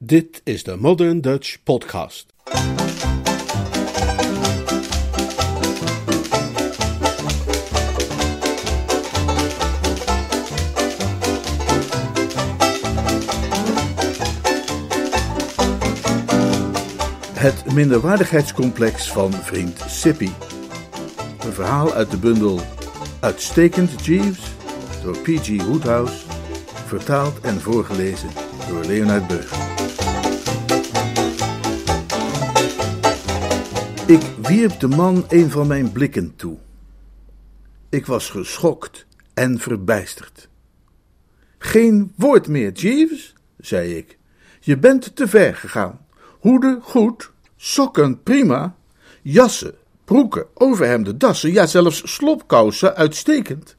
Dit is de Modern Dutch Podcast. Het minderwaardigheidscomplex van vriend Sippy. Een verhaal uit de bundel Uitstekend Jeeves door P.G. Woodhouse, vertaald en voorgelezen door Leonard Beug. Ik wierp de man een van mijn blikken toe. Ik was geschokt en verbijsterd. Geen woord meer, Jeeves, zei ik. Je bent te ver gegaan. Hoeden goed, sokken prima, jassen, broeken, overhemden, dassen, ja zelfs slopkousen uitstekend.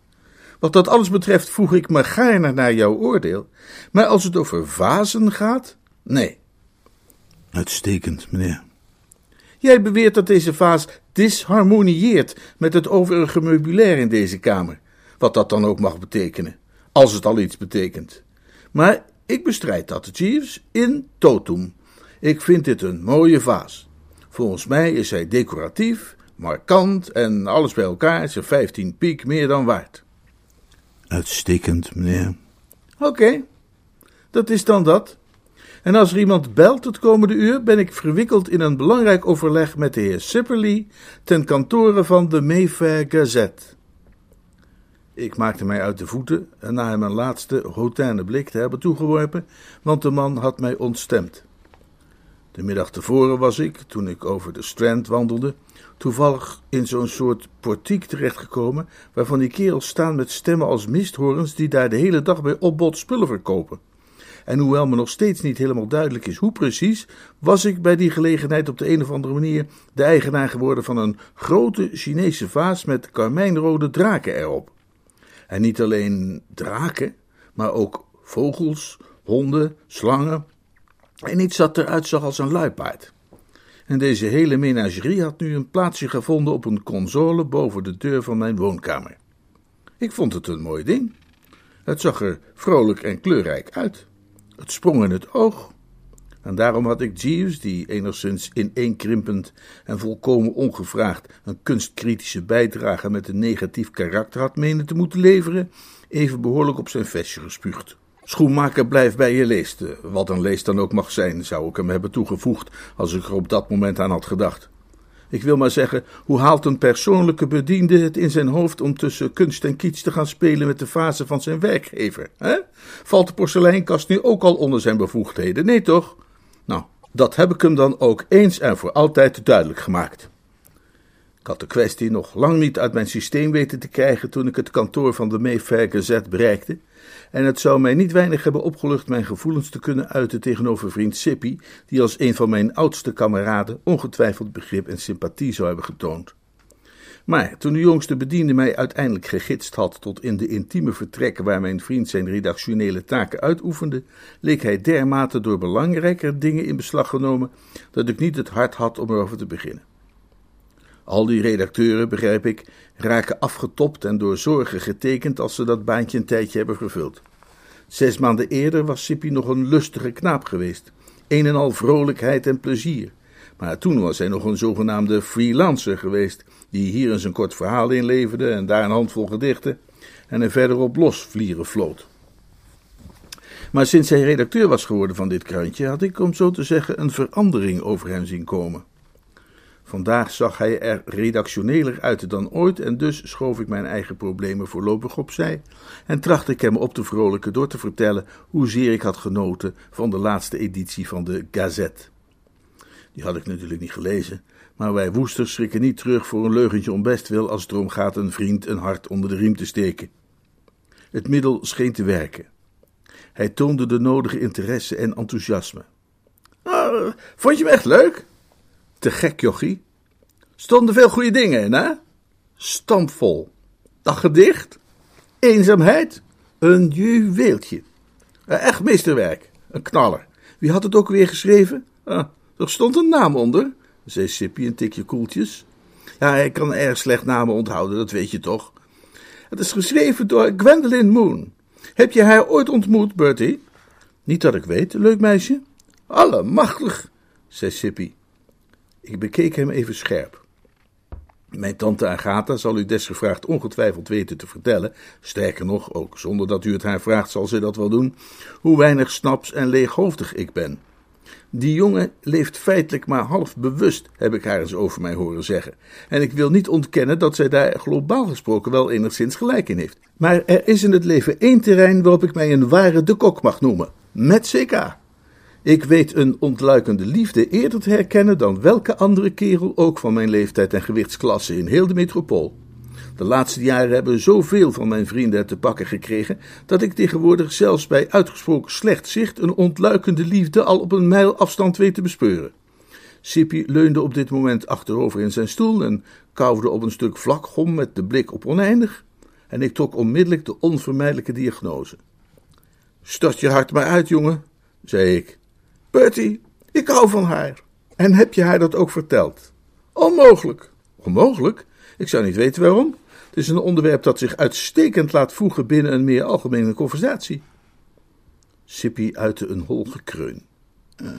Wat dat alles betreft voeg ik me gaarne naar jouw oordeel, maar als het over vazen gaat, nee. Uitstekend, meneer. Jij beweert dat deze vaas disharmonieert met het overige meubilair in deze kamer, wat dat dan ook mag betekenen, als het al iets betekent. Maar ik bestrijd dat, Jeeves, in totum. Ik vind dit een mooie vaas. Volgens mij is hij decoratief, markant en alles bij elkaar is er 15 piek meer dan waard. Uitstekend, meneer. Oké, dat is dan dat. En als er iemand belt het komende uur, ben ik verwikkeld in een belangrijk overleg met de heer Sipperley ten kantore van de Mayfair Gazette. Ik maakte mij uit de voeten en na hem een laatste hautaine blik te hebben toegeworpen, want de man had mij ontstemd. De middag tevoren was ik, toen ik over de Strand wandelde, toevallig in zo'n soort portiek terechtgekomen, waarvan die kerels staan met stemmen als misthorens die daar de hele dag bij opbod spullen verkopen. En hoewel me nog steeds niet helemaal duidelijk is hoe precies, was ik bij die gelegenheid op de een of andere manier de eigenaar geworden van een grote Chinese vaas met karmijnrode draken erop. En niet alleen draken, maar ook vogels, honden, slangen en iets dat eruit zag als een luipaard. En deze hele menagerie had nu een plaatsje gevonden op een console boven de deur van mijn woonkamer. Ik vond het een mooi ding. Het zag er vrolijk en kleurrijk uit. Het sprong in het oog. En daarom had ik Jeeves, die enigszins ineenkrimpend en volkomen ongevraagd een kunstkritische bijdrage met een negatief karakter had menen te moeten leveren, even behoorlijk op zijn vestje gespuugd. Schoenmaker, blijf bij je leest. Wat een leest dan ook mag zijn, zou ik hem hebben toegevoegd als ik er op dat moment aan had gedacht. Ik wil maar zeggen, hoe haalt een persoonlijke bediende het in zijn hoofd om tussen kunst en kiets te gaan spelen met de fase van zijn werkgever? Hè? Valt de porseleinkast nu ook al onder zijn bevoegdheden? Nee toch? Nou, dat heb ik hem dan ook eens en voor altijd duidelijk gemaakt. Ik had de kwestie nog lang niet uit mijn systeem weten te krijgen toen ik het kantoor van de Mayfair Gazette bereikte, en het zou mij niet weinig hebben opgelucht mijn gevoelens te kunnen uiten tegenover vriend Sippy, die als een van mijn oudste kameraden ongetwijfeld begrip en sympathie zou hebben getoond. Maar toen de jongste bediende mij uiteindelijk gegidst had tot in de intieme vertrekken waar mijn vriend zijn redactionele taken uitoefende, leek hij dermate door belangrijker dingen in beslag genomen dat ik niet het hart had om erover te beginnen. Al die redacteuren, begrijp ik, raken afgetopt en door zorgen getekend als ze dat baantje een tijdje hebben vervuld. Zes maanden eerder was Sippy nog een lustige knaap geweest, een en al vrolijkheid en plezier. Maar toen was hij nog een zogenaamde freelancer geweest, die hier eens een kort verhaal inleverde en daar een handvol gedichten en er verder op los vlieren floot. Maar sinds hij redacteur was geworden van dit krantje, had ik, om zo te zeggen, een verandering over hem zien komen. Vandaag zag hij er redactioneler uit dan ooit en dus schoof ik mijn eigen problemen voorlopig opzij en trachtte ik hem op te vrolijken door te vertellen hoezeer ik had genoten van de laatste editie van de Gazette. Die had ik natuurlijk niet gelezen, maar wij woesters schrikken niet terug voor een leugentje om bestwil als het erom gaat een vriend een hart onder de riem te steken. Het middel scheen te werken. Hij toonde de nodige interesse en enthousiasme. Ah, vond je hem echt leuk? Te gek, jochie. Stonden veel goede dingen in, hè? Stampvol. Dat gedicht? Eenzaamheid? Een juweeltje. Eh, echt meesterwerk. Een knaller. Wie had het ook weer geschreven? Ah, er stond een naam onder, zei Sippy een tikje koeltjes. Ja, hij kan erg slecht namen onthouden, dat weet je toch. Het is geschreven door Gwendolyn Moon. Heb je haar ooit ontmoet, Bertie? Niet dat ik weet, leuk meisje. Allemachtig, zei Sippy. Ik bekeek hem even scherp. Mijn tante Agatha zal u desgevraagd ongetwijfeld weten te vertellen, sterker nog, ook zonder dat u het haar vraagt zal ze dat wel doen, hoe weinig snaps en leeghoofdig ik ben. Die jongen leeft feitelijk maar half bewust, heb ik haar eens over mij horen zeggen. En ik wil niet ontkennen dat zij daar globaal gesproken wel enigszins gelijk in heeft. Maar er is in het leven één terrein waarop ik mij een ware de kok mag noemen: met CK. Ik weet een ontluikende liefde eerder te herkennen dan welke andere kerel ook van mijn leeftijd en gewichtsklasse in heel de metropool. De laatste jaren hebben zoveel van mijn vrienden te pakken gekregen dat ik tegenwoordig zelfs bij uitgesproken slecht zicht een ontluikende liefde al op een mijl afstand weet te bespeuren. Sippy leunde op dit moment achterover in zijn stoel en kauwde op een stuk vlakgom met de blik op oneindig, en ik trok onmiddellijk de onvermijdelijke diagnose. Stort je hart maar uit, jongen, zei ik. Bertie, ik hou van haar. En heb je haar dat ook verteld? Onmogelijk. Onmogelijk? Ik zou niet weten waarom. Het is een onderwerp dat zich uitstekend laat voegen binnen een meer algemene conversatie. Sippy uitte een hol gekreun. Uh,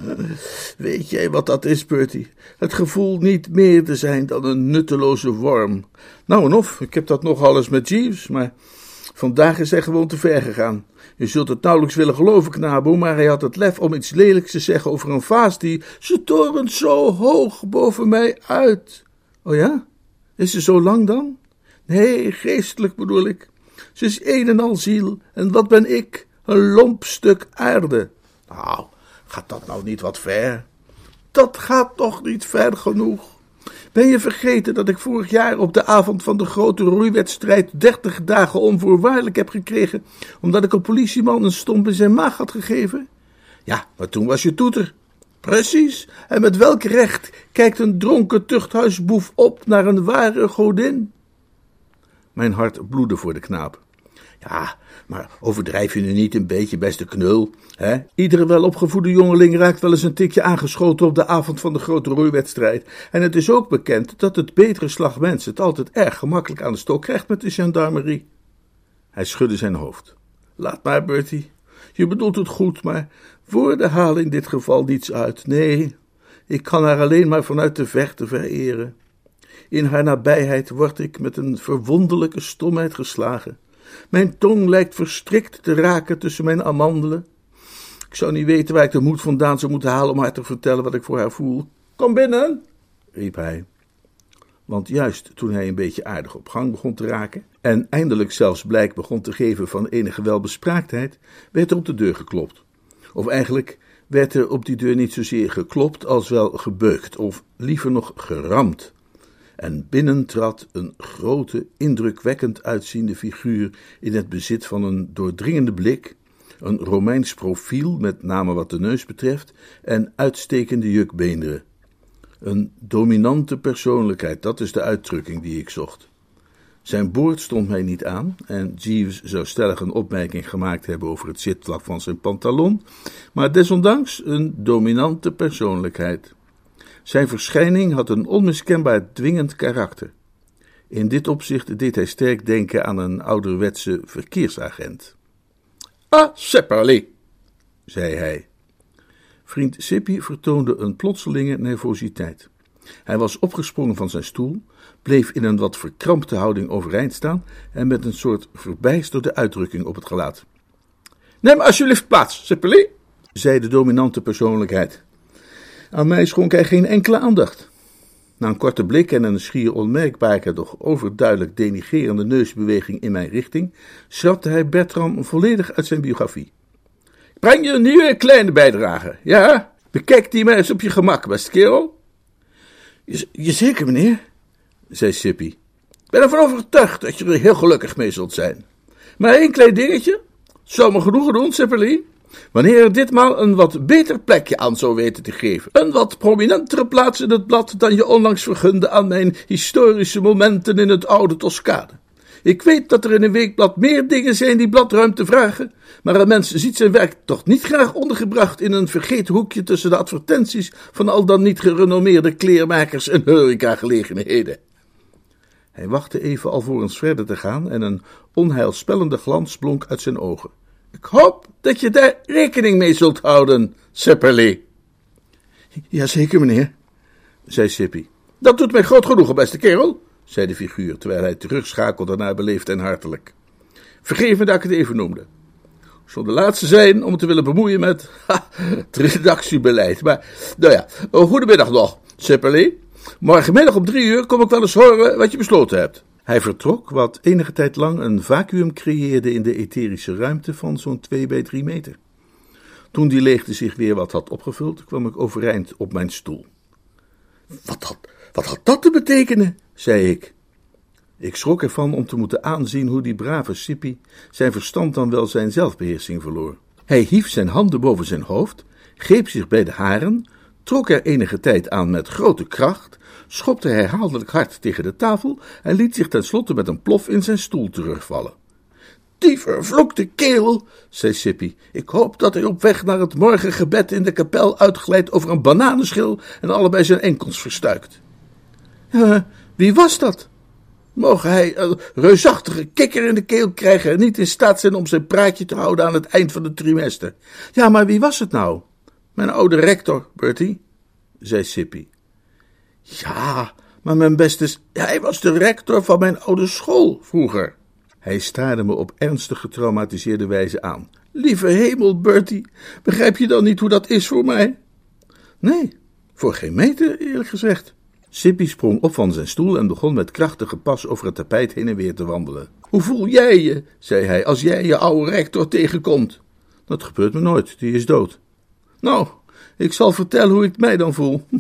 weet jij wat dat is, Bertie? Het gevoel niet meer te zijn dan een nutteloze worm. Nou en of, ik heb dat nogal eens met Jeeves, maar vandaag is hij gewoon te ver gegaan. Je zult het nauwelijks willen geloven, knabo, maar hij had het lef om iets lelijks te zeggen over een vaas die... Ze torent zo hoog boven mij uit. Oh ja? Is ze zo lang dan? Nee, geestelijk bedoel ik. Ze is een en al ziel, en wat ben ik? Een lomp stuk aarde. Nou, gaat dat nou niet wat ver? Dat gaat toch niet ver genoeg. Ben je vergeten dat ik vorig jaar op de avond van de grote roeiwedstrijd dertig dagen onvoorwaardelijk heb gekregen, omdat ik een politieman een stomp in zijn maag had gegeven? Ja, maar toen was je toeter. Precies, en met welk recht kijkt een dronken tuchthuisboef op naar een ware godin? Mijn hart bloedde voor de knaap. Ja, maar overdrijf je nu niet een beetje, beste knul? Hè? Iedere welopgevoede jongeling raakt wel eens een tikje aangeschoten op de avond van de grote roeiwedstrijd. En het is ook bekend dat het betere slag mensen het altijd erg gemakkelijk aan de stok krijgt met de gendarmerie. Hij schudde zijn hoofd. Laat maar, Bertie. Je bedoelt het goed, maar woorden halen in dit geval niets uit. Nee, ik kan haar alleen maar vanuit de verte vereren. In haar nabijheid word ik met een verwonderlijke stomheid geslagen. Mijn tong lijkt verstrikt te raken tussen mijn amandelen. Ik zou niet weten waar ik de moed vandaan zou moeten halen om haar te vertellen wat ik voor haar voel. Kom binnen, riep hij. Want juist toen hij een beetje aardig op gang begon te raken en eindelijk zelfs blijk begon te geven van enige welbespraaktheid, werd er op de deur geklopt. Of eigenlijk werd er op die deur niet zozeer geklopt als wel gebeukt, of liever nog geramd en binnen trad een grote, indrukwekkend uitziende figuur in het bezit van een doordringende blik, een Romeins profiel, met name wat de neus betreft, en uitstekende jukbeenderen. Een dominante persoonlijkheid, dat is de uitdrukking die ik zocht. Zijn boord stond mij niet aan en Jeeves zou stellig een opmerking gemaakt hebben over het zitvlak van zijn pantalon, maar desondanks een dominante persoonlijkheid. Zijn verschijning had een onmiskenbaar dwingend karakter. In dit opzicht deed hij sterk denken aan een ouderwetse verkeersagent. Ah, Sepperly, zei hij. Vriend Sippy vertoonde een plotselinge nervositeit. Hij was opgesprongen van zijn stoel, bleef in een wat verkrampte houding overeind staan en met een soort verbijsterde uitdrukking op het gelaat. Neem alsjeblieft plaats, Sepperly, zei de dominante persoonlijkheid. Aan mij schonk hij geen enkele aandacht. Na een korte blik en een schier onmerkbare, doch overduidelijk denigerende neusbeweging in mijn richting, schrapte hij Bertram volledig uit zijn biografie. Breng je een nieuwe kleine bijdrage, ja? Bekijk die maar eens op je gemak, beste kerel. Je, zeker, meneer, zei Sippy. Ik ben ervan overtuigd dat je er heel gelukkig mee zult zijn. Maar één klein dingetje. Zou me genoegen doen, Sipperly. Wanneer er ditmaal een wat beter plekje aan zou weten te geven. Een wat prominentere plaats in het blad dan je onlangs vergunde aan mijn historische momenten in het oude Toscane. Ik weet dat er in een weekblad meer dingen zijn die bladruimte vragen, maar een mens ziet zijn werk toch niet graag ondergebracht in een vergeten hoekje tussen de advertenties van al dan niet gerenommeerde kleermakers en horecagelegenheden. Hij wachtte even alvorens verder te gaan en een onheilspellende glans blonk uit zijn ogen. Ik hoop dat je daar rekening mee zult houden, Sepperly. Jazeker, meneer, zei Sippy. Dat doet mij groot genoegen, beste kerel, zei de figuur, terwijl hij terugschakelde naar beleefd en hartelijk. Vergeef me dat ik het even noemde. Zou de laatste zijn om te willen bemoeien met ha, het redactiebeleid. Maar, nou ja, goedemiddag nog, Sipperley. Morgenmiddag om drie uur kom ik wel eens horen wat je besloten hebt. Hij vertrok, wat enige tijd lang een vacuüm creëerde in de etherische ruimte van zo'n 2 bij 3 meter. Toen die leegte zich weer wat had opgevuld, kwam ik overeind op mijn stoel. Wat had, wat had dat te betekenen? zei ik. Ik schrok ervan om te moeten aanzien hoe die brave Sippy zijn verstand dan wel zijn zelfbeheersing verloor. Hij hief zijn handen boven zijn hoofd, greep zich bij de haren, trok er enige tijd aan met grote kracht, schopte herhaaldelijk hard tegen de tafel en liet zich tenslotte met een plof in zijn stoel terugvallen. Die vervloekte kerel, zei Sippy. Ik hoop dat hij op weg naar het morgengebed in de kapel uitglijdt over een bananenschil en allebei zijn enkels verstuikt. Wie was dat? Mogen hij een reusachtige kikker in de keel krijgen en niet in staat zijn om zijn praatje te houden aan het eind van het trimester. Ja, maar wie was het nou? Mijn oude rector, Bertie, zei Sippy. Ja, maar mijn beste, hij was de rector van mijn oude school vroeger. Hij staarde me op ernstig getraumatiseerde wijze aan. Lieve hemel, Bertie, begrijp je dan niet hoe dat is voor mij? Nee, voor geen meter, eerlijk gezegd. Sippy sprong op van zijn stoel en begon met krachtige pas over het tapijt heen en weer te wandelen. Hoe voel jij je, zei hij, als jij je oude rector tegenkomt? Dat gebeurt me nooit, die is dood. Nou, ik zal vertellen hoe ik mij dan voel.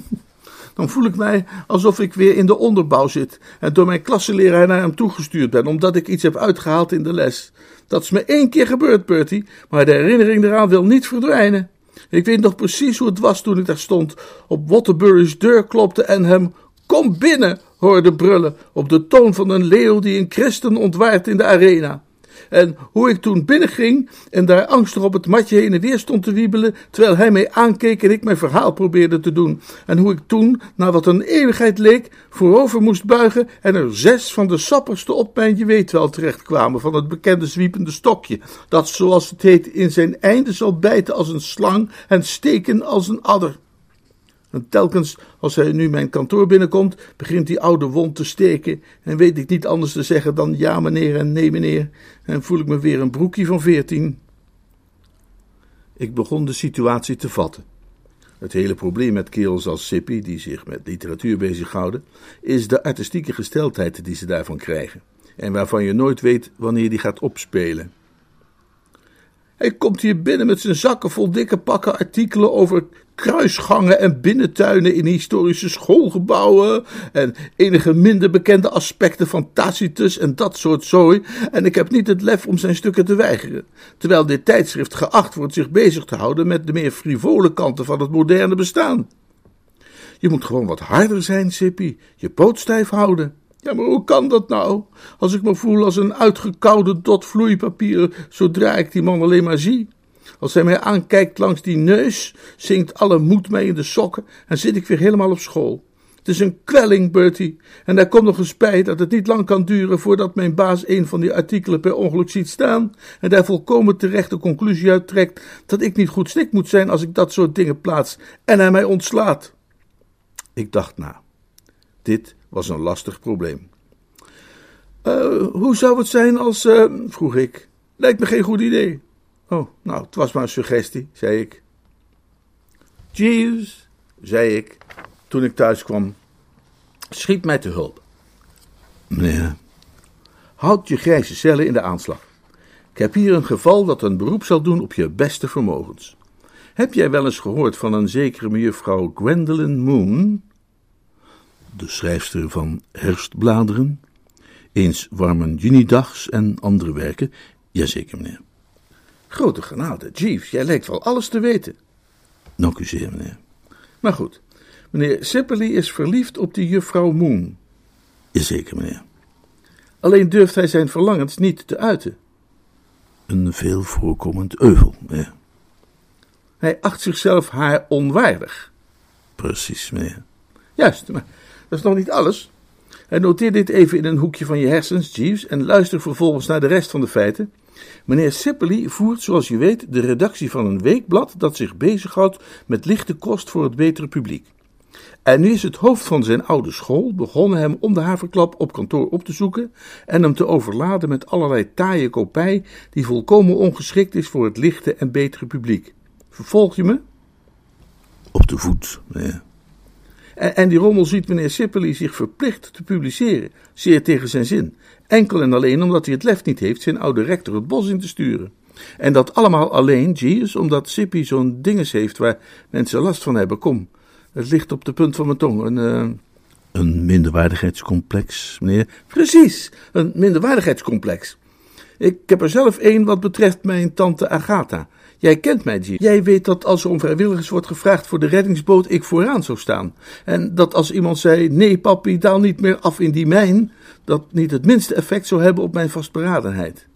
Dan voel ik mij alsof ik weer in de onderbouw zit en door mijn klasseleraar naar hem toegestuurd ben, omdat ik iets heb uitgehaald in de les. Dat is me één keer gebeurd, Bertie, maar de herinnering eraan wil niet verdwijnen. Ik weet nog precies hoe het was toen ik daar stond, op Waterbury's deur klopte en hem Kom binnen hoorde brullen op de toon van een leeuw die een christen ontwaart in de arena. En hoe ik toen binnenging en daar angstig op het matje heen en weer stond te wiebelen, terwijl hij mij aankeek en ik mijn verhaal probeerde te doen. En hoe ik toen, na wat een eeuwigheid leek, voorover moest buigen en er zes van de sapperste op mijn je weet wel terechtkwamen van het bekende zwiepende stokje, dat zoals het heet in zijn einde zal bijten als een slang en steken als een adder. En telkens als hij nu mijn kantoor binnenkomt, begint die oude wond te steken en weet ik niet anders te zeggen dan ja meneer en nee meneer en voel ik me weer een broekje van veertien. Ik begon de situatie te vatten. Het hele probleem met kerels als Sippy, die zich met literatuur bezighouden, is de artistieke gesteldheid die ze daarvan krijgen en waarvan je nooit weet wanneer die gaat opspelen. Hij komt hier binnen met zijn zakken vol dikke pakken artikelen over kruisgangen en binnentuinen in historische schoolgebouwen en enige minder bekende aspecten van Tacitus en dat soort zooi. En ik heb niet het lef om zijn stukken te weigeren, terwijl dit tijdschrift geacht wordt zich bezig te houden met de meer frivole kanten van het moderne bestaan. Je moet gewoon wat harder zijn, Sippy, je poot stijf houden. Ja, maar hoe kan dat nou? Als ik me voel als een uitgekoude dot vloeipapier, zodra ik die man alleen maar zie. Als hij mij aankijkt langs die neus, zinkt alle moed mij in de sokken en zit ik weer helemaal op school. Het is een kwelling, Bertie. En daar komt nog eens bij dat het niet lang kan duren voordat mijn baas een van die artikelen per ongeluk ziet staan en daar volkomen terecht de conclusie uit trekt dat ik niet goed snik moet zijn als ik dat soort dingen plaats en hij mij ontslaat. Ik dacht na. Dit was een lastig probleem. Uh, hoe zou het zijn als, uh, vroeg ik. Lijkt me geen goed idee. Oh, nou, het was maar een suggestie, zei ik. Jeeves, zei ik, toen ik thuis kwam. Schiet mij te hulp. Meneer, houd je grijze cellen in de aanslag. Ik heb hier een geval dat een beroep zal doen op je beste vermogens. Heb jij wel eens gehoord van een zekere mejuffrouw Gwendolyn Moon? De schrijfster van Herfstbladeren, eens warmen junidags en andere werken. Jazeker, meneer. Grote genade, Jeeves, jij lijkt wel alles te weten. Dank u zeer, meneer. Maar goed, meneer Sippely is verliefd op die juffrouw Moon. Jazeker, meneer. Alleen durft hij zijn verlangens niet te uiten. Een veel voorkomend euvel, meneer. Hij acht zichzelf haar onwaardig. Precies, meneer. Juist, maar dat is nog niet alles. Noteer dit even in een hoekje van je hersens, Jeeves, en luister vervolgens naar de rest van de feiten. Meneer Sippely voert, zoals je weet, de redactie van een weekblad dat zich bezighoudt met lichte kost voor het betere publiek. En nu is het hoofd van zijn oude school begonnen hem om de haverklap op kantoor op te zoeken en hem te overladen met allerlei taaie kopij die volkomen ongeschikt is voor het lichte en betere publiek. Vervolg je me? Op de voet, ja. En, en die rommel ziet meneer Sippely zich verplicht te publiceren, zeer tegen zijn zin. Enkel en alleen omdat hij het lef niet heeft zijn oude rector het bos in te sturen. En dat allemaal alleen, Jeeves, omdat Sippy zo'n dinges heeft waar mensen last van hebben. Kom, het ligt op de punt van mijn tong. Een, uh... een minderwaardigheidscomplex, meneer? Precies, een minderwaardigheidscomplex. Ik heb er zelf één wat betreft mijn tante Agatha. Jij kent mij, G. Jij weet dat als er om vrijwilligers wordt gevraagd voor de reddingsboot, ik vooraan zou staan. En dat als iemand zei: Nee, papi, daal niet meer af in die mijn, dat niet het minste effect zou hebben op mijn vastberadenheid.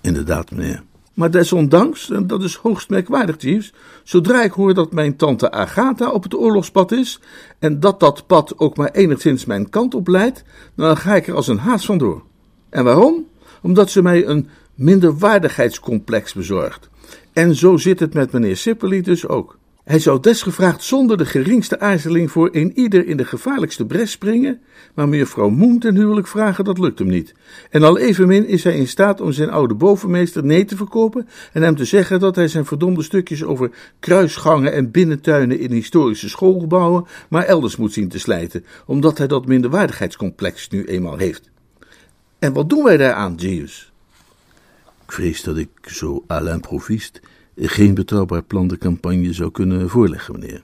Inderdaad, meneer. Maar desondanks, en dat is hoogst merkwaardig, Jeeves, zodra ik hoor dat mijn tante Agatha op het oorlogspad is, en dat dat pad ook maar enigszins mijn kant op leidt, dan ga ik er als een haas vandoor. En waarom? Omdat ze mij een minderwaardigheidscomplex bezorgt. En zo zit het met meneer Sippely dus ook. Hij zou desgevraagd zonder de geringste aarzeling voor een ieder in de gevaarlijkste bres springen, maar mevrouw Moen ten huwelijk vragen, dat lukt hem niet. En al evenmin is hij in staat om zijn oude bovenmeester nee te verkopen en hem te zeggen dat hij zijn verdomde stukjes over kruisgangen en binnentuinen in historische schoolgebouwen maar elders moet zien te slijten, omdat hij dat minderwaardigheidscomplex nu eenmaal heeft. En wat doen wij daaraan, Jeeves? Ik vrees dat ik zo à l'improviste geen betrouwbaar plan de campagne zou kunnen voorleggen, meneer.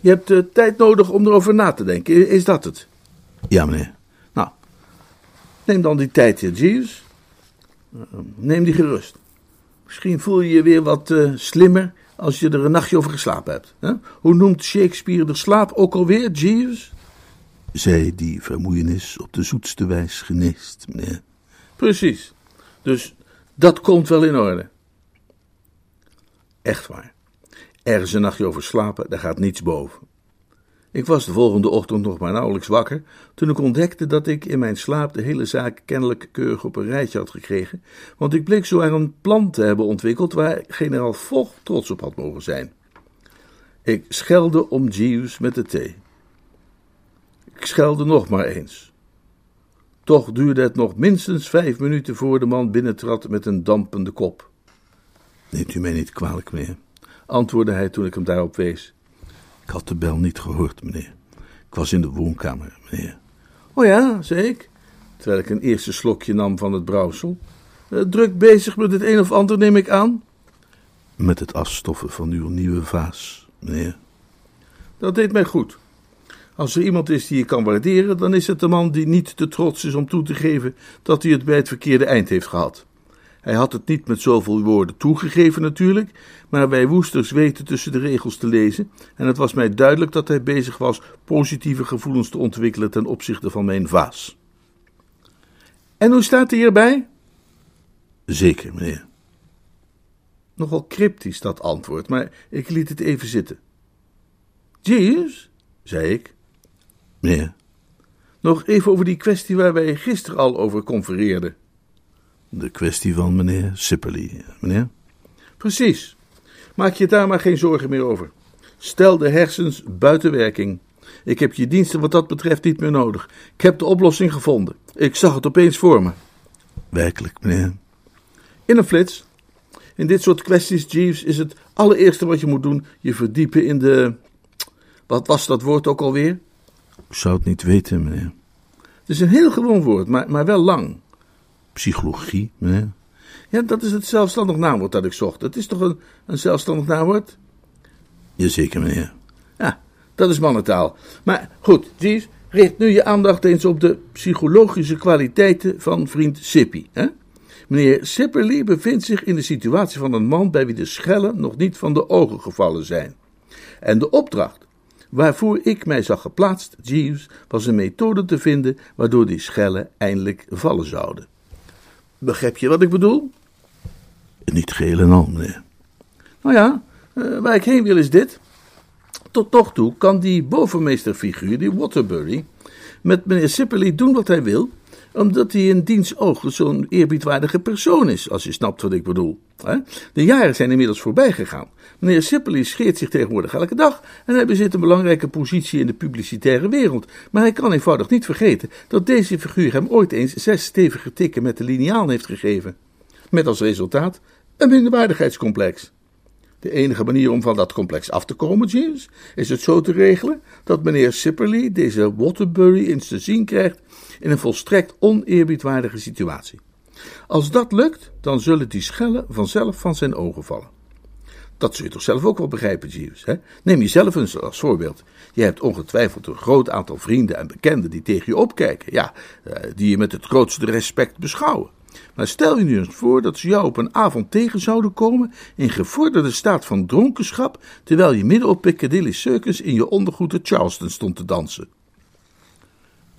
Je hebt uh, tijd nodig om erover na te denken, is dat het? Ja, meneer. Nou, neem dan die tijd, heer Jeeves. Uh, neem die gerust. Misschien voel je je weer wat uh, slimmer als je er een nachtje over geslapen hebt. Hè? Hoe noemt Shakespeare de slaap ook alweer, Jeeves? Zij die vermoeienis op de zoetste wijs geneest, meneer. Precies. Dus dat komt wel in orde. Echt waar. Ergens een nachtje over slapen, daar gaat niets boven. Ik was de volgende ochtend nog maar nauwelijks wakker toen ik ontdekte dat ik in mijn slaap de hele zaak kennelijk keurig op een rijtje had gekregen, want ik bleek zo een plan te hebben ontwikkeld waar generaal Vogt trots op had mogen zijn. Ik schelde om Jeeves met de thee. Ik schelde nog maar eens. Toch duurde het nog minstens vijf minuten voor de man binnentrad met een dampende kop. Neemt u mij niet kwalijk, meneer, antwoordde hij toen ik hem daarop wees. Ik had de bel niet gehoord, meneer. Ik was in de woonkamer, meneer. Oh ja, zei ik, terwijl ik een eerste slokje nam van het brouwsel. Eh, druk bezig met het een of ander, neem ik aan. Met het afstoffen van uw nieuwe vaas, meneer. Dat deed mij goed. Als er iemand is die je kan waarderen, dan is het de man die niet te trots is om toe te geven dat hij het bij het verkeerde eind heeft gehad. Hij had het niet met zoveel woorden toegegeven natuurlijk, maar wij woesters weten tussen de regels te lezen en het was mij duidelijk dat hij bezig was positieve gevoelens te ontwikkelen ten opzichte van mijn vaas. En hoe staat hij hierbij? Zeker, meneer. Nogal cryptisch dat antwoord, maar ik liet het even zitten. Jeeves, zei ik. Meneer. Nog even over die kwestie waar wij gisteren al over confereerden. De kwestie van meneer Sipperly, meneer? Precies. Maak je daar maar geen zorgen meer over. Stel de hersens buiten werking. Ik heb je diensten wat dat betreft niet meer nodig. Ik heb de oplossing gevonden. Ik zag het opeens voor me. Werkelijk, meneer? In een flits. In dit soort kwesties, Jeeves, is het allereerste wat je moet doen je verdiepen in de. Wat was dat woord ook alweer? Ik zou het niet weten, meneer. Het is een heel gewoon woord, maar, maar wel lang. Psychologie, meneer? Ja, dat is het zelfstandig naamwoord dat ik zocht. Het is toch een, een zelfstandig naamwoord? Jazeker, meneer. Ja, dat is mannentaal. Maar goed, Jeeves, richt nu je aandacht eens op de psychologische kwaliteiten van vriend Sippy. Hè? Meneer Sipperly bevindt zich in de situatie van een man bij wie de schellen nog niet van de ogen gevallen zijn. En de opdracht waarvoor ik mij zag geplaatst, Jeeves, was een methode te vinden waardoor die schellen eindelijk vallen zouden. Begrijp je wat ik bedoel? Niet geheel en al, meneer. Nou ja, uh, waar ik heen wil is dit. Tot nog toe kan die bovenmeesterfiguur, die Waterbury, met meneer Sipperly doen wat hij wil, Omdat hij in diens ogen zo'n eerbiedwaardige persoon is, als je snapt wat ik bedoel. De jaren zijn inmiddels voorbij gegaan. Meneer Sippely scheert zich tegenwoordig elke dag en hij bezit een belangrijke positie in de publicitaire wereld. Maar hij kan eenvoudig niet vergeten dat deze figuur hem ooit eens zes stevige tikken met de liniaal heeft gegeven. Met als resultaat een minderwaardigheidscomplex. De enige manier om van dat complex af te komen, James, is het zo te regelen dat meneer Sipperley deze Waterbury eens te zien krijgt in een volstrekt oneerbiedwaardige situatie. Als dat lukt, dan zullen die schellen vanzelf van zijn ogen vallen. Dat zul je toch zelf ook wel begrijpen, Jeeves. Hè? Neem jezelf eens als voorbeeld. Je hebt ongetwijfeld een groot aantal vrienden en bekenden die tegen je opkijken. Ja, eh, die je met het grootste respect beschouwen. Maar stel je nu eens voor dat ze jou op een avond tegen zouden komen in gevorderde staat van dronkenschap, terwijl je midden op Piccadilly Circus in je ondergoed de Charleston stond te dansen.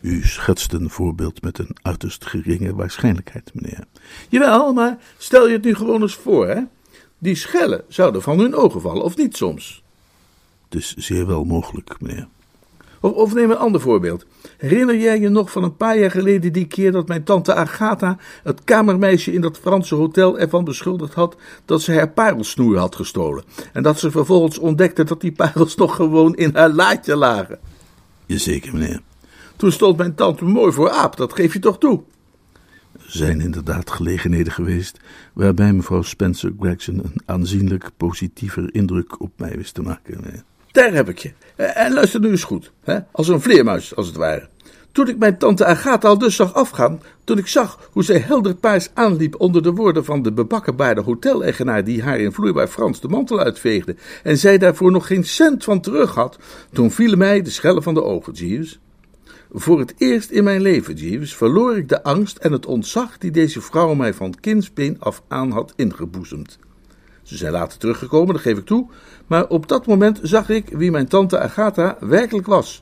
U schetst een voorbeeld met een uiterst geringe waarschijnlijkheid, meneer. Jawel, maar stel je het nu gewoon eens voor, hè? Die schellen zouden van hun ogen vallen, of niet soms? Het is zeer wel mogelijk, meneer. Of, of, neem een ander voorbeeld. Herinner jij je nog van een paar jaar geleden die keer dat mijn tante Agatha het kamermeisje in dat Franse hotel ervan beschuldigd had dat ze haar parelsnoer had gestolen? En dat ze vervolgens ontdekte dat die parels nog gewoon in haar laadje lagen? Jazeker, meneer. Toen stond mijn tante mooi voor aap, dat geef je toch toe? Er zijn inderdaad gelegenheden geweest waarbij mevrouw Spencer Gregson een aanzienlijk positiever indruk op mij wist te maken. Daar heb ik je. Eh, en luister nu eens goed, hè? als een vleermuis, als het ware. Toen ik mijn tante Agatha al dus zag afgaan, toen ik zag hoe zij helderpaars aanliep onder de woorden van de bebakkenbaarde hoteleigenaar die haar in vloeibaar Frans de mantel uitveegde en zij daarvoor nog geen cent van terug had, toen vielen mij de schellen van de ogen, Jeeves. Voor het eerst in mijn leven, Jeeves, verloor ik de angst en het ontzag die deze vrouw mij van kindsbeen af aan had ingeboezemd. Ze zijn later teruggekomen, dat geef ik toe, maar op dat moment zag ik wie mijn tante Agatha werkelijk was.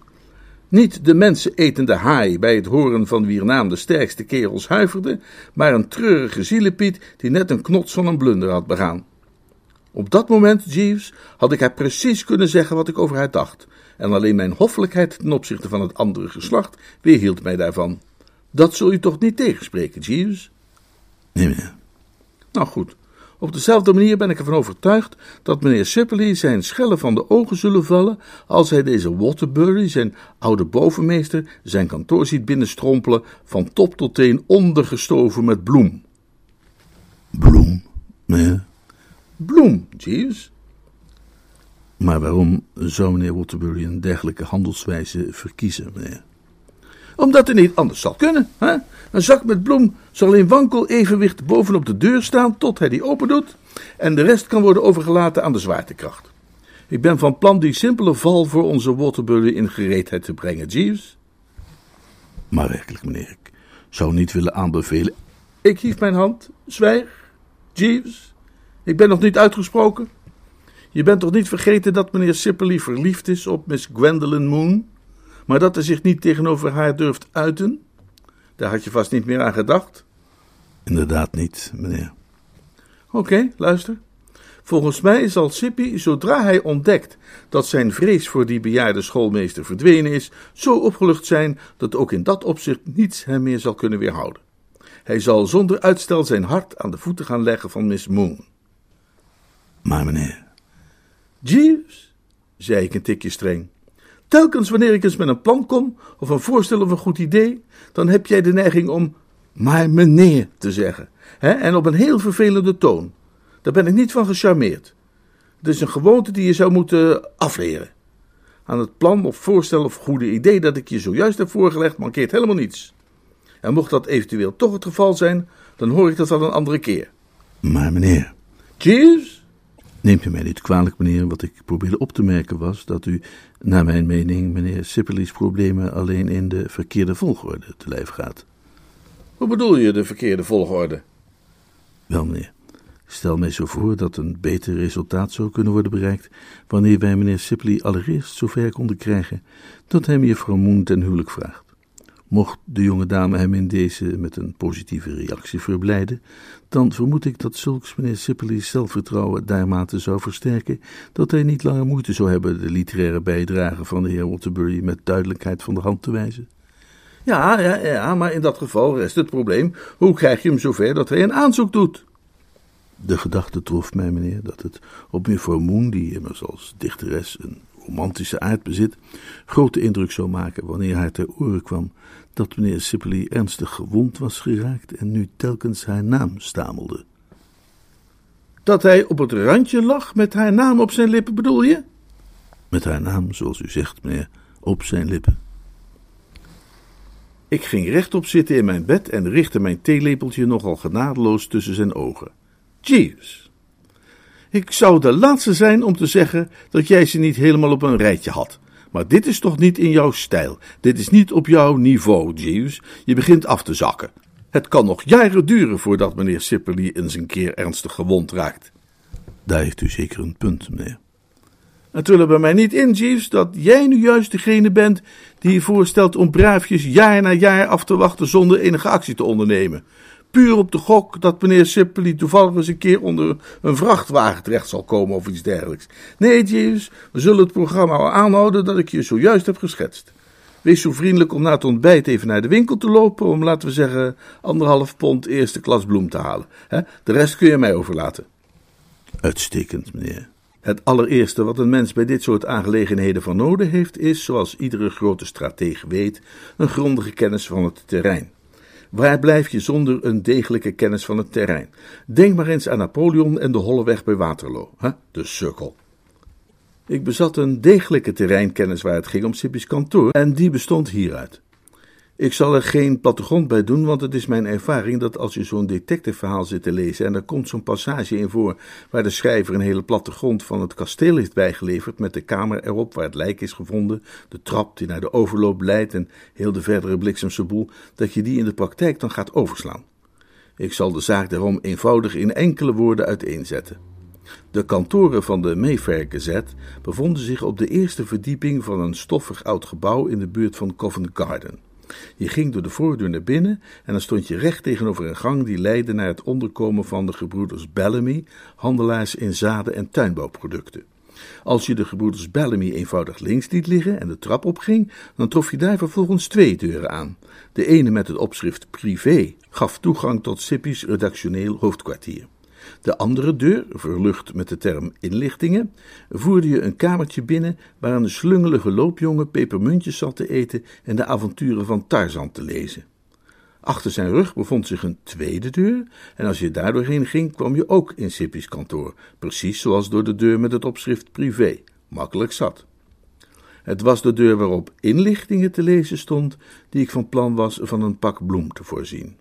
Niet de mensenetende haai bij het horen van wier naam de sterkste kerels huiverde, maar een treurige zielepiet die net een knots van een blunder had begaan. Op dat moment, Jeeves, had ik haar precies kunnen zeggen wat ik over haar dacht, en alleen mijn hoffelijkheid ten opzichte van het andere geslacht weerhield mij daarvan. Dat zul je toch niet tegenspreken, Jeeves? Nee, meneer. Nou goed, op dezelfde manier ben ik ervan overtuigd dat meneer Sipley zijn schellen van de ogen zullen vallen als hij deze Waterbury, zijn oude bovenmeester, zijn kantoor ziet binnenstrompelen van top tot teen ondergestoven met bloem. Bloem, meneer? Bloem, Jeeves. Maar waarom zou meneer Waterbury een dergelijke handelswijze verkiezen, meneer? Omdat het niet anders zal kunnen. Hè? Een zak met bloem zal in wankel evenwicht bovenop de deur staan tot hij die open doet en de rest kan worden overgelaten aan de zwaartekracht. Ik ben van plan die simpele val voor onze Waterbury in gereedheid te brengen, Jeeves. Maar werkelijk, meneer, ik zou niet willen aanbevelen. Ik hief mijn hand. Zwijg, Jeeves. Ik ben nog niet uitgesproken. Je bent toch niet vergeten dat meneer Sipperley verliefd is op Miss Gwendolyn Moon, maar dat hij zich niet tegenover haar durft uiten? Daar had je vast niet meer aan gedacht? Inderdaad niet, meneer. Oké, luister. Volgens mij zal Sippy, zodra hij ontdekt dat zijn vrees voor die bejaarde schoolmeester verdwenen is, zo opgelucht zijn dat ook in dat opzicht niets hem meer zal kunnen weerhouden. Hij zal zonder uitstel zijn hart aan de voeten gaan leggen van Miss Moon. Maar meneer. Jeeves, zei ik een tikje streng, telkens wanneer ik eens met een plan kom of een voorstel of een goed idee, dan heb jij de neiging om maar meneer te zeggen. Hè? En op een heel vervelende toon. Daar ben ik niet van gecharmeerd. Het is een gewoonte die je zou moeten afleren. Aan het plan of voorstel of goede idee dat ik je zojuist heb voorgelegd mankeert helemaal niets. En mocht dat eventueel toch het geval zijn, dan hoor ik dat dan een andere keer. Maar meneer. Cheers! Neemt u mij niet kwalijk, meneer. Wat ik probeerde op te merken was dat u, naar mijn mening, meneer Sippely's problemen alleen in de verkeerde volgorde te lijf gaat. Hoe bedoel je de verkeerde volgorde? Wel, meneer. Stel mij zo voor dat een beter resultaat zou kunnen worden bereikt wanneer wij meneer Sipley allereerst zover konden krijgen dat hij mevrouw Moon ten huwelijk vraagt. Mocht de jonge dame hem in deze met een positieve reactie verblijden, dan vermoed ik dat zulks meneer Sippely's zelfvertrouwen daarmate zou versterken dat hij niet langer moeite zou hebben de literaire bijdrage van de heer Waterbury met duidelijkheid van de hand te wijzen. Ja, ja, ja, maar in dat geval rest het probleem: hoe krijg je hem zover dat hij een aanzoek doet? De gedachte trof mij, meneer, dat het op mevrouw Moon, die immers als dichteres een romantische aard bezit, grote indruk zou maken wanneer haar ter oren kwam dat meneer Sipley ernstig gewond was geraakt en nu telkens haar naam stamelde. Dat hij op het randje lag met haar naam op zijn lippen, bedoel je? Met haar naam, zoals u zegt, meneer, op zijn lippen. Ik ging rechtop zitten in mijn bed en richtte mijn theelepeltje nogal genadeloos tussen zijn ogen. Jeeves, ik zou de laatste zijn om te zeggen dat jij ze niet helemaal op een rijtje had. Maar dit is toch niet in jouw stijl. Dit is niet op jouw niveau, Jeeves. Je begint af te zakken. Het kan nog jaren duren voordat meneer Sipperly eens een keer ernstig gewond raakt. Daar heeft u zeker een punt, meneer. Het wil bij mij niet in, Jeeves, dat jij nu juist degene bent die je voorstelt om braafjes jaar na jaar af te wachten zonder enige actie te ondernemen. Puur op de gok dat meneer Sippely toevallig eens een keer onder een vrachtwagen terecht zal komen of iets dergelijks. Nee, Jeeves, we zullen het programma aanhouden dat ik je zojuist heb geschetst. Wees zo vriendelijk om na het ontbijt even naar de winkel te lopen om, laten we zeggen, anderhalf pond eerste klas bloem te halen. De rest kun je mij overlaten. Uitstekend, meneer. Het allereerste wat een mens bij dit soort aangelegenheden van nodig heeft, is, zoals iedere grote stratege weet, een grondige kennis van het terrein. Waar blijf je zonder een degelijke kennis van het terrein? Denk maar eens aan Napoleon en de holle weg bij Waterloo, hè? de sukkel. Ik bezat een degelijke terreinkennis waar het ging om Sippy's kantoor, en die bestond hieruit. Ik zal er geen plattegrond bij doen, want het is mijn ervaring dat als je zo'n detectiveverhaal zit te lezen en er komt zo'n passage in voor waar de schrijver een hele plattegrond van het kasteel heeft bijgeleverd met de kamer erop waar het lijk is gevonden, de trap die naar de overloop leidt en heel de verdere bliksemse boel, dat je die in de praktijk dan gaat overslaan. Ik zal de zaak daarom eenvoudig in enkele woorden uiteenzetten. De kantoren van de Mayfair bevonden zich op de eerste verdieping van een stoffig oud gebouw in de buurt van Covent Garden. Je ging door de voordeur naar binnen en dan stond je recht tegenover een gang die leidde naar het onderkomen van de gebroeders Bellamy, handelaars in zaden- en tuinbouwproducten. Als je de gebroeders Bellamy eenvoudig links liet liggen en de trap opging, dan trof je daar vervolgens twee deuren aan. De ene met het opschrift privé gaf toegang tot Sippy's redactioneel hoofdkwartier. De andere deur, verlucht met de term inlichtingen, voerde je een kamertje binnen waar een slungelige loopjongen pepermuntjes zat te eten en de avonturen van Tarzan te lezen. Achter zijn rug bevond zich een tweede deur, en als je daar doorheen ging, kwam je ook in Sippy's kantoor, precies zoals door de deur met het opschrift privé, makkelijk zat. Het was de deur waarop inlichtingen te lezen stond, die ik van plan was van een pak bloem te voorzien.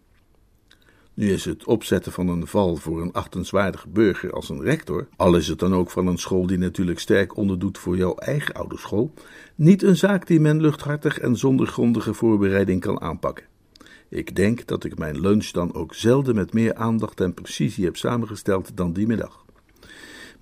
Nu is het opzetten van een val voor een achtenswaardige burger als een rector, al is het dan ook van een school die natuurlijk sterk onderdoet voor jouw eigen oude school, niet een zaak die men luchthartig en zonder grondige voorbereiding kan aanpakken. Ik denk dat ik mijn lunch dan ook zelden met meer aandacht en precisie heb samengesteld dan die middag.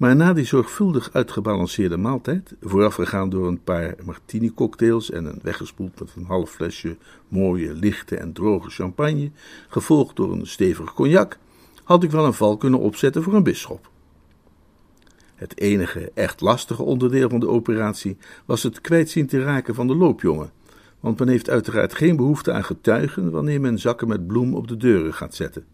Maar na die zorgvuldig uitgebalanceerde maaltijd, voorafgegaan door een paar martini-cocktails en een weggespoeld met een half flesje mooie, lichte en droge champagne, gevolgd door een stevige cognac, had ik wel een val kunnen opzetten voor een bisschop. Het enige echt lastige onderdeel van de operatie was het kwijt zien te raken van de loopjongen, want men heeft uiteraard geen behoefte aan getuigen wanneer men zakken met bloem op de deuren gaat zetten.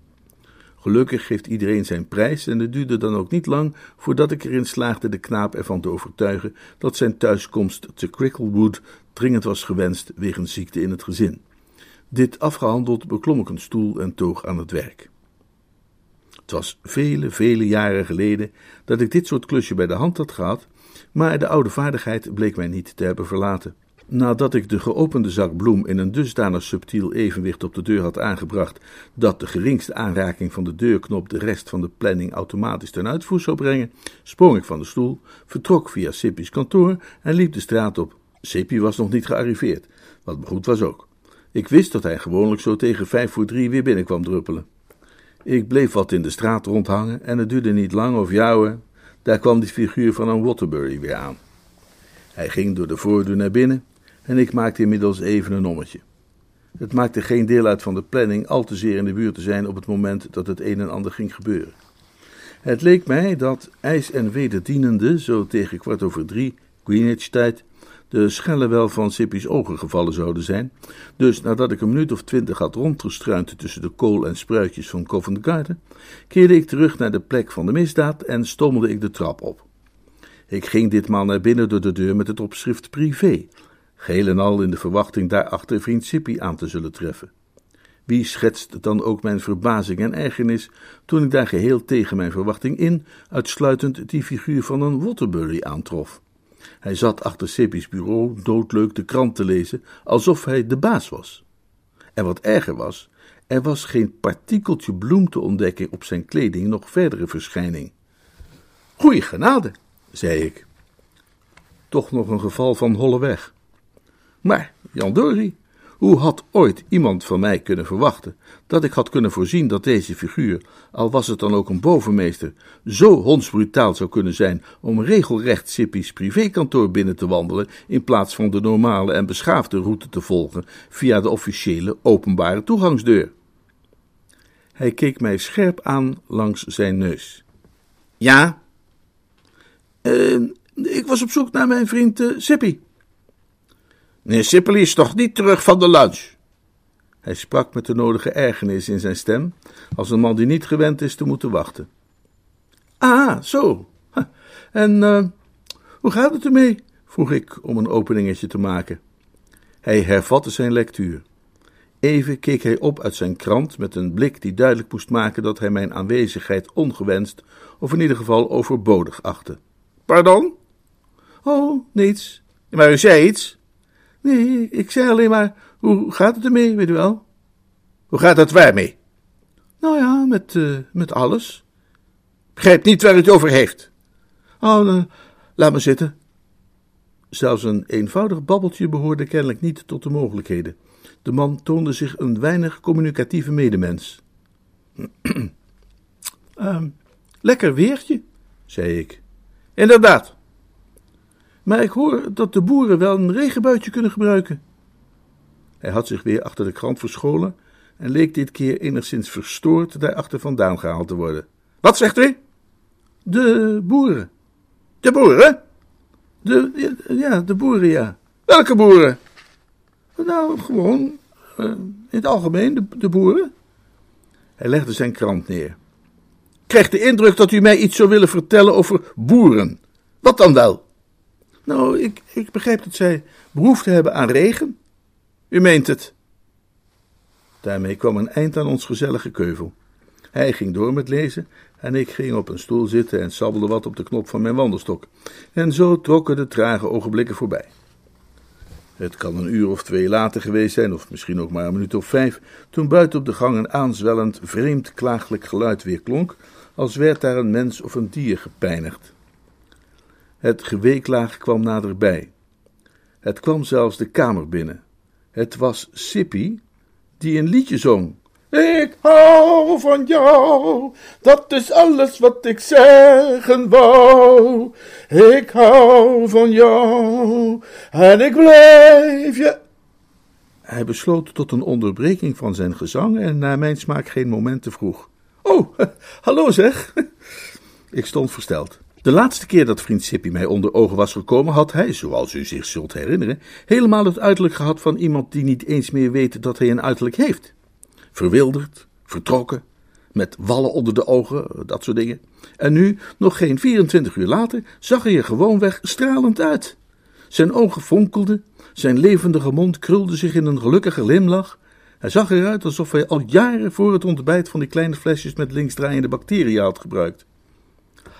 Gelukkig geeft iedereen zijn prijs en het duurde dan ook niet lang voordat ik erin slaagde de knaap ervan te overtuigen dat zijn thuiskomst te Cricklewood dringend was gewenst wegens ziekte in het gezin. Dit afgehandeld beklom ik een stoel en toog aan het werk. Het was vele, vele jaren geleden dat ik dit soort klusje bij de hand had gehad, maar de oude vaardigheid bleek mij niet te hebben verlaten. Nadat ik de geopende zak bloem in een dusdanig subtiel evenwicht op de deur had aangebracht dat de geringste aanraking van de deurknop de rest van de planning automatisch ten uitvoer zou brengen, sprong ik van de stoel, vertrok via Sippy's kantoor en liep de straat op. Sippy was nog niet gearriveerd, wat me goed was ook. Ik wist dat hij gewoonlijk zo tegen vijf voor drie weer binnenkwam druppelen. Ik bleef wat in de straat rondhangen en het duurde niet lang of jouwen, daar kwam die figuur van een Waterbury weer aan. Hij ging door de voordeur naar binnen en ik maakte inmiddels even een ommetje. Het maakte geen deel uit van de planning al te zeer in de buurt te zijn op het moment dat het een en ander ging gebeuren. Het leek mij dat ijs en wederdienende, zo tegen kwart over drie, Greenwich-tijd, de schellen wel van Sippy's ogen gevallen zouden zijn. Dus nadat ik een minuut of twintig had rondgestruind tussen de kool en spruitjes van Covent Garden, keerde ik terug naar de plek van de misdaad en stommelde ik de trap op. Ik ging ditmaal naar binnen door de deur met het opschrift privé, geheel en al in de verwachting daarachter vriend Sippy aan te zullen treffen. Wie schetst dan ook mijn verbazing en ergernis toen ik daar geheel tegen mijn verwachting in uitsluitend die figuur van een Waterbury aantrof. Hij zat achter Sippy's bureau doodleuk de krant te lezen, alsof hij de baas was. En wat erger was, er was geen partikeltje bloem te ontdekken op zijn kleding, nog verdere verschijning. Goeie genade, zei ik. Toch nog een geval van holle weg. Maar, Jan Dory, hoe had ooit iemand van mij kunnen verwachten dat ik had kunnen voorzien dat deze figuur, al was het dan ook een bovenmeester, zo hondsbrutaal zou kunnen zijn om regelrecht Sippy's privékantoor binnen te wandelen in plaats van de normale en beschaafde route te volgen via de officiële openbare toegangsdeur? Hij keek mij scherp aan langs zijn neus. Ja? Uh, ik was op zoek naar mijn vriend uh. Meneer Sippely is toch niet terug van de lunch? Hij sprak met de nodige ergernis in zijn stem, als een man die niet gewend is te moeten wachten. Ah, zo. En uh, hoe gaat het ermee? vroeg ik om een openingetje te maken. Hij hervatte zijn lectuur. Even keek hij op uit zijn krant met een blik die duidelijk moest maken dat hij mijn aanwezigheid ongewenst of in ieder geval overbodig achtte. Pardon? Oh, niets. Maar u zei iets. Nee, ik zei alleen maar, hoe gaat het ermee, weet u wel? Hoe gaat het waar mee? Nou ja, met, uh, met alles. Begrijp niet waar het over heeft. Oh, uh, laat me zitten. Zelfs een eenvoudig babbeltje behoorde kennelijk niet tot de mogelijkheden. De man toonde zich een weinig communicatieve medemens. uh, lekker weertje, zei ik. Inderdaad. Maar ik hoor dat de boeren wel een regenbuitje kunnen gebruiken. Hij had zich weer achter de krant verscholen en leek dit keer enigszins verstoord daarachter vandaan gehaald te worden. Wat zegt u? De boeren. De boeren? De, ja, de boeren, ja. Welke boeren? Nou, gewoon, uh, in het algemeen, de, de boeren. Hij legde zijn krant neer. Ik krijg de indruk dat u mij iets zou willen vertellen over boeren. Wat dan wel? Nou, ik, ik begrijp dat zij behoefte hebben aan regen. U meent het. Daarmee kwam een eind aan ons gezellige keuvel. Hij ging door met lezen en ik ging op een stoel zitten en sabbelde wat op de knop van mijn wandelstok. En zo trokken de trage ogenblikken voorbij. Het kan een uur of twee later geweest zijn, of misschien ook maar een minuut of vijf, toen buiten op de gang een aanzwellend, vreemd klagelijk geluid weer klonk, als werd daar een mens of een dier gepijnigd. Het geweeklaag kwam naderbij. Het kwam zelfs de kamer binnen. Het was Sippy die een liedje zong. Ik hou van jou, dat is alles wat ik zeggen wou. Ik hou van jou en ik blijf je. Hij besloot tot een onderbreking van zijn gezang en naar mijn smaak geen moment te vroeg. Oh, hallo zeg. Ik stond versteld. De laatste keer dat vriend Sippy mij onder ogen was gekomen, had hij, zoals u zich zult herinneren, helemaal het uiterlijk gehad van iemand die niet eens meer weet dat hij een uiterlijk heeft. Verwilderd, vertrokken, met wallen onder de ogen, dat soort dingen. En nu, nog geen 24 uur later, zag hij er gewoonweg stralend uit. Zijn ogen fonkelden, zijn levendige mond krulde zich in een gelukkige glimlach. Hij zag eruit alsof hij al jaren voor het ontbijt van die kleine flesjes met linksdraaiende bacteriën had gebruikt.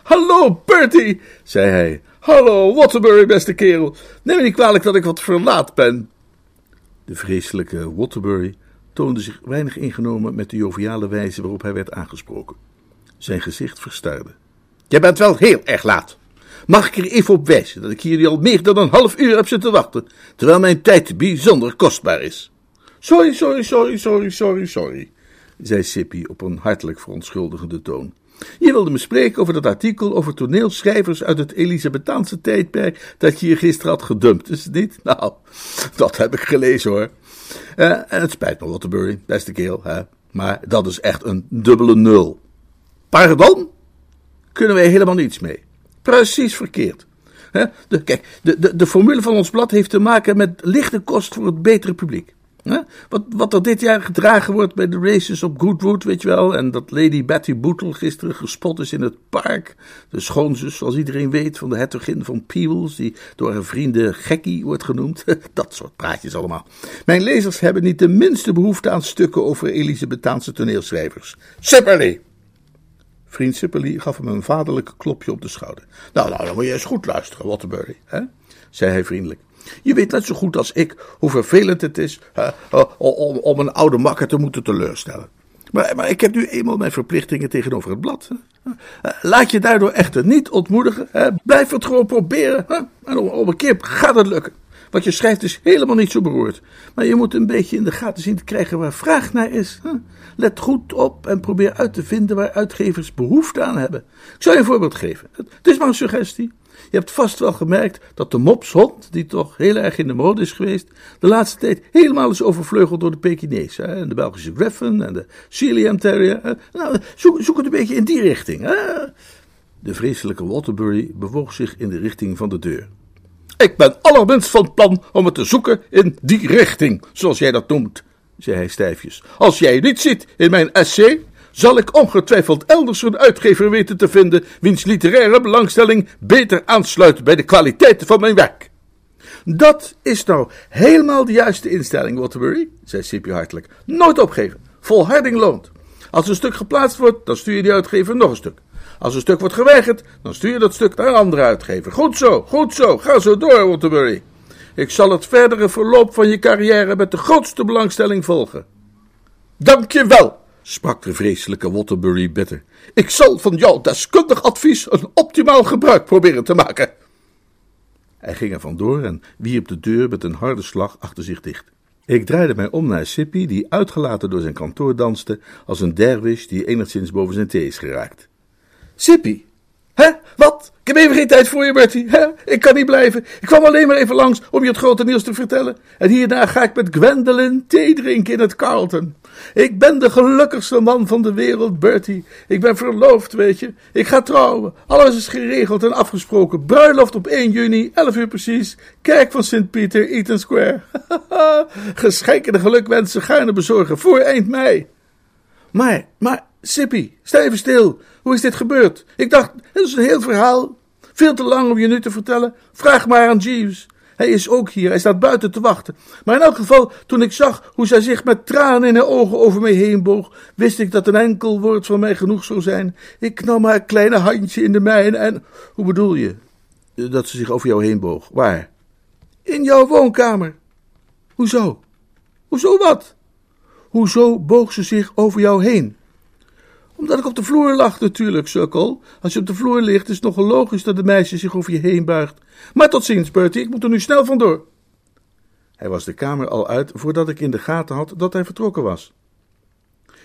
Hallo, Bertie, zei hij. Hallo, Waterbury, beste kerel. Neem me niet kwalijk dat ik wat verlaat ben. De vreselijke Waterbury toonde zich weinig ingenomen met de joviale wijze waarop hij werd aangesproken. Zijn gezicht verstarde. Je bent wel heel erg laat. Mag ik er even op wijzen dat ik hier al meer dan een half uur heb zitten wachten, terwijl mijn tijd bijzonder kostbaar is? Sorry, sorry, sorry, sorry, sorry, sorry, zei Sippy op een hartelijk verontschuldigende toon. Je wilde me spreken over dat artikel over toneelschrijvers uit het Elisabethaanse tijdperk dat je hier gisteren had gedumpt, is het niet? Nou, dat heb ik gelezen hoor. Uh, en het spijt me, Waterbury, beste keel, hè? maar dat is echt een dubbele nul. Pardon? Kunnen wij helemaal niets mee. Precies verkeerd. De, kijk, de, de, de formule van ons blad heeft te maken met lichte kost voor het betere publiek. Wat, wat er dit jaar gedragen wordt bij de races op Goodwood, weet je wel. En dat Lady Betty Bootle gisteren gespot is in het park. De schoonzus, zoals iedereen weet, van de hertogin van Peebles, die door haar vrienden gekkie wordt genoemd. Dat soort praatjes allemaal. Mijn lezers hebben niet de minste behoefte aan stukken over Elisabethaanse toneelschrijvers. Sipperley! Vriend Sipperley gaf hem een vaderlijk klopje op de schouder. Nou, nou, dan moet je eens goed luisteren, Waterbury, hè? zei hij vriendelijk. Je weet net zo goed als ik hoe vervelend het is om, om een oude makker te moeten teleurstellen. Maar, maar ik heb nu eenmaal mijn verplichtingen tegenover het blad. Eh, laat je daardoor echter niet ontmoedigen. Blijf het gewoon proberen. Hè. En op een keer gaat het lukken. Wat je schrijft is helemaal niet zo beroerd. Maar je moet een beetje in de gaten zien te krijgen waar vraag naar is. Let goed op en probeer uit te vinden waar uitgevers behoefte aan hebben. Ik zal je een voorbeeld geven. Het is maar een suggestie. Je hebt vast wel gemerkt dat de mopshond, die toch heel erg in de mode is geweest, de laatste tijd helemaal is overvleugeld door de Pekinese. En de Belgische Griffon en de Sealyham Terrier. Nou, zoek, het een beetje in die richting. De vreselijke Waterbury bewoog zich in de richting van de deur. Ik ben allerminst van plan om het te zoeken in die richting, zoals jij dat noemt, zei hij stijfjes. Als jij niet ziet in mijn essay, zal ik ongetwijfeld elders een uitgever weten te vinden wiens literaire belangstelling beter aansluit bij de kwaliteiten van mijn werk. Dat is nou helemaal de juiste instelling, Waterbury, zei Sippy hartelijk. Nooit opgeven. Volharding loont. Als een stuk geplaatst wordt, dan stuur je die uitgever nog een stuk. Als een stuk wordt geweigerd, dan stuur je dat stuk naar een andere uitgever. Goed zo, goed zo. Ga zo door, Waterbury. Ik zal het verdere verloop van je carrière met de grootste belangstelling volgen. Dank je wel, sprak de vreselijke Waterbury bitter. Ik zal van jouw deskundig advies een optimaal gebruik proberen te maken. Hij ging er vandoor en wierp de deur met een harde slag achter zich dicht. Ik draaide mij om naar Sippy, die uitgelaten door zijn kantoor danste, als een derwish die enigszins boven zijn thee is geraakt. Sippy, hè? Wat? Ik heb even geen tijd voor je, Bertie. Hè? Ik kan niet blijven. Ik kwam alleen maar even langs om je het grote nieuws te vertellen. En hierna ga ik met Gwendolyn thee drinken in het Carlton. Ik ben de gelukkigste man van de wereld, Bertie. Ik ben verloofd, weet je. Ik ga trouwen. Alles is geregeld en afgesproken. Bruiloft op 1 juni, 11 uur precies. Kerk van Sint Pieter, Eaton Square. Geschenken en gelukwensen gaarne bezorgen voor eind mei. Maar, maar, Sippy, sta even stil. Hoe is dit gebeurd? Ik dacht, het is een heel verhaal. Veel te lang om je nu te vertellen. Vraag maar aan Jeeves. Hij is ook hier, hij staat buiten te wachten. Maar in elk geval, toen ik zag hoe zij zich met tranen in haar ogen over mij heen boog, wist ik dat een enkel woord van mij genoeg zou zijn. Ik nam haar kleine handje in de mijne en... Hoe bedoel je? Dat ze zich over jou heen boog. Waar? In jouw woonkamer. Hoezo? Hoezo wat? Hoezo boog ze zich over jou heen? Omdat ik op de vloer lag, natuurlijk, sukkel. Als je op de vloer ligt, is het nogal logisch dat de meisje zich over je heen buigt. Maar tot ziens, Bertie, ik moet er nu snel vandoor. Hij was de kamer al uit voordat ik in de gaten had dat hij vertrokken was.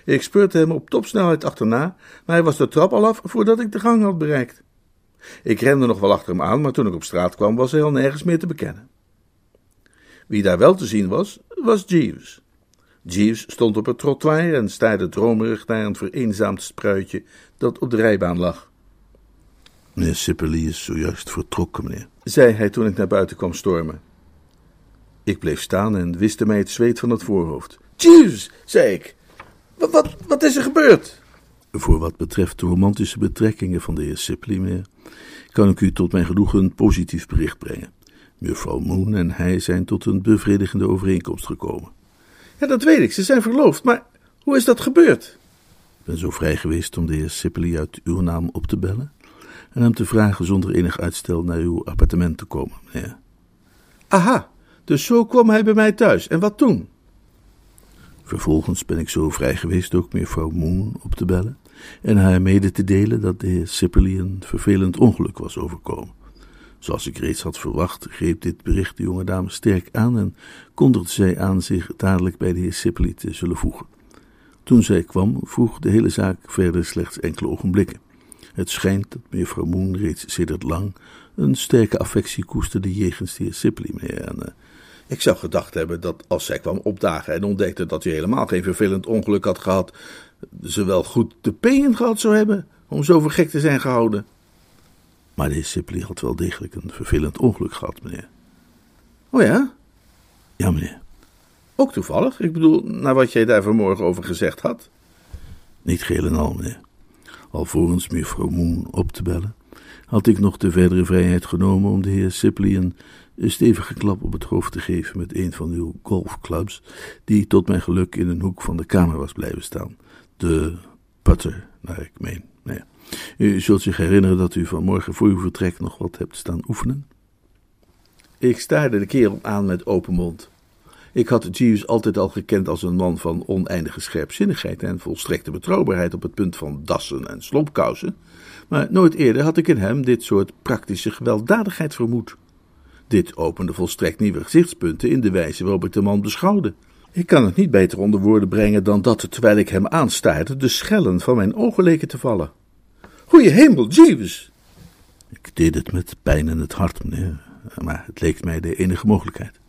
Ik speurde hem op topsnelheid achterna, maar hij was de trap al af voordat ik de gang had bereikt. Ik rende nog wel achter hem aan, maar toen ik op straat kwam, was hij al nergens meer te bekennen. Wie daar wel te zien was, was Jeeves. Jeeves stond op het trottoir en staarde dromerig naar een vereenzaamd spruitje dat op de rijbaan lag. Meneer Sipperley is zojuist vertrokken, meneer, zei hij toen ik naar buiten kwam stormen. Ik bleef staan en wiste mij het zweet van het voorhoofd. Jeeves, zei ik, wat, wat, wat is er gebeurd? Voor wat betreft de romantische betrekkingen van de heer Sipley, meneer, kan ik u tot mijn genoegen een positief bericht brengen. Mevrouw Moon en hij zijn tot een bevredigende overeenkomst gekomen. Ja, dat weet ik. Ze zijn verloofd. Maar hoe is dat gebeurd? Ik ben zo vrij geweest om de heer Sippely uit uw naam op te bellen en hem te vragen zonder enig uitstel naar uw appartement te komen, meneer. Aha, dus zo kwam hij bij mij thuis. En wat toen? Vervolgens ben ik zo vrij geweest ook mevrouw Moon op te bellen en haar mede te delen dat de heer Sippely een vervelend ongeluk was overkomen. Zoals ik reeds had verwacht, greep dit bericht de jonge dame sterk aan en kondigde zij aan zich dadelijk bij de heer Sipley te zullen voegen. Toen zij kwam, vroeg de hele zaak verder slechts enkele ogenblikken. Het schijnt dat mevrouw Moon reeds sedert lang een sterke affectie koesterde jegens de heer Sipley, ik zou gedacht hebben dat als zij kwam opdagen en ontdekte dat hij helemaal geen vervelend ongeluk had gehad, ze wel goed de peen gehad zou hebben om zo voor gek te zijn gehouden. Maar de heer Sipley had wel degelijk een vervelend ongeluk gehad, meneer. Oh ja? Ja, meneer. Ook toevallig? Ik bedoel, naar wat jij daar vanmorgen over gezegd had. Niet geheel en al, meneer. Alvorens mevrouw Moon op te bellen, had ik nog de verdere vrijheid genomen om de heer Sipley een stevige klap op het hoofd te geven met een van uw golfclubs, die tot mijn geluk in een hoek van de kamer was blijven staan. De putter, naar ik meen. Ja. U zult zich herinneren dat u vanmorgen voor uw vertrek nog wat hebt staan oefenen. Ik staarde de kerel aan met open mond. Ik had Jeeves altijd al gekend als een man van oneindige scherpzinnigheid en volstrekte betrouwbaarheid op het punt van dassen en slopkousen, maar nooit eerder had ik in hem dit soort praktische gewelddadigheid vermoed. Dit opende volstrekt nieuwe gezichtspunten in de wijze waarop ik de man beschouwde. Ik kan het niet beter onder woorden brengen dan dat, terwijl ik hem aanstaarde, de schellen van mijn ogen leken te vallen. Goeie hemel, Jeeves! Ik deed het met pijn in het hart, meneer, maar het leek mij de enige mogelijkheid.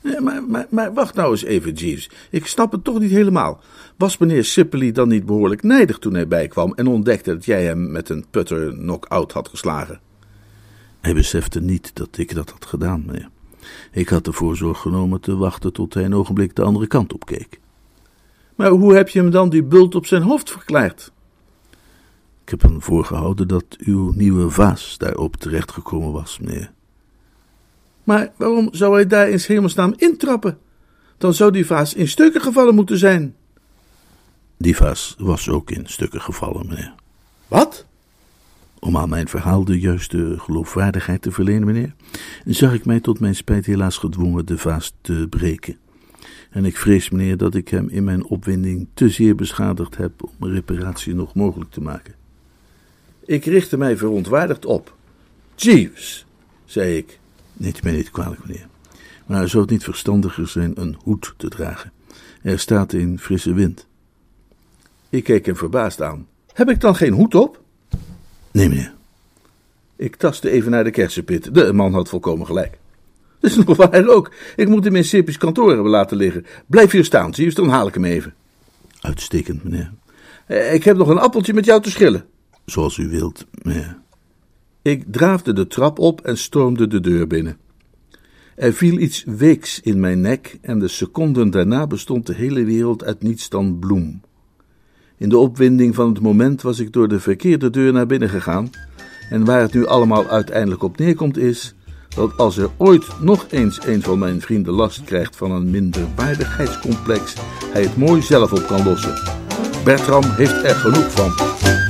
Ja, maar, maar, maar wacht nou eens even, Jeeves. Ik snap het toch niet helemaal. Was meneer Sipley dan niet behoorlijk nijdig toen hij bijkwam en ontdekte dat jij hem met een putter knock-out had geslagen? Hij besefte niet dat ik dat had gedaan, meneer. Ik had de voorzorg genomen te wachten tot hij een ogenblik de andere kant op keek. Maar hoe heb je hem dan die bult op zijn hoofd verklaard? Ik heb hem voorgehouden dat uw nieuwe vaas daarop terechtgekomen was, meneer. Maar waarom zou hij daar in hemelsnaam intrappen? Dan zou die vaas in stukken gevallen moeten zijn. Die vaas was ook in stukken gevallen, meneer. Wat? Om aan mijn verhaal de juiste geloofwaardigheid te verlenen, meneer, zag ik mij tot mijn spijt helaas gedwongen de vaas te breken. En ik vrees, meneer, dat ik hem in mijn opwinding te zeer beschadigd heb om reparatie nog mogelijk te maken. Ik richtte mij verontwaardigd op. Jeeves, zei ik. Neemt mij niet kwalijk, meneer. Maar zou het niet verstandiger zijn een hoed te dragen? Er staat in frisse wind. Ik keek hem verbaasd aan. Heb ik dan geen hoed op? Nee, meneer. Ik tastte even naar de kersenpit. De man had volkomen gelijk. Dat is nog waar ook. Ik moet hem in Sippy's kantoor hebben laten liggen. Blijf hier staan, zie dan haal ik hem even. Uitstekend, meneer. Eh, ik heb nog een appeltje met jou te schillen. Zoals u wilt, meneer. Ik draafde de trap op en stormde de deur binnen. Er viel iets weeks in mijn nek en de seconden daarna bestond de hele wereld uit niets dan bloem. In de opwinding van het moment was ik door de verkeerde deur naar binnen gegaan. En waar het nu allemaal uiteindelijk op neerkomt is dat als er ooit nog eens een van mijn vrienden last krijgt van een minderwaardigheidscomplex, hij het mooi zelf op kan lossen. Bertram heeft er genoeg van.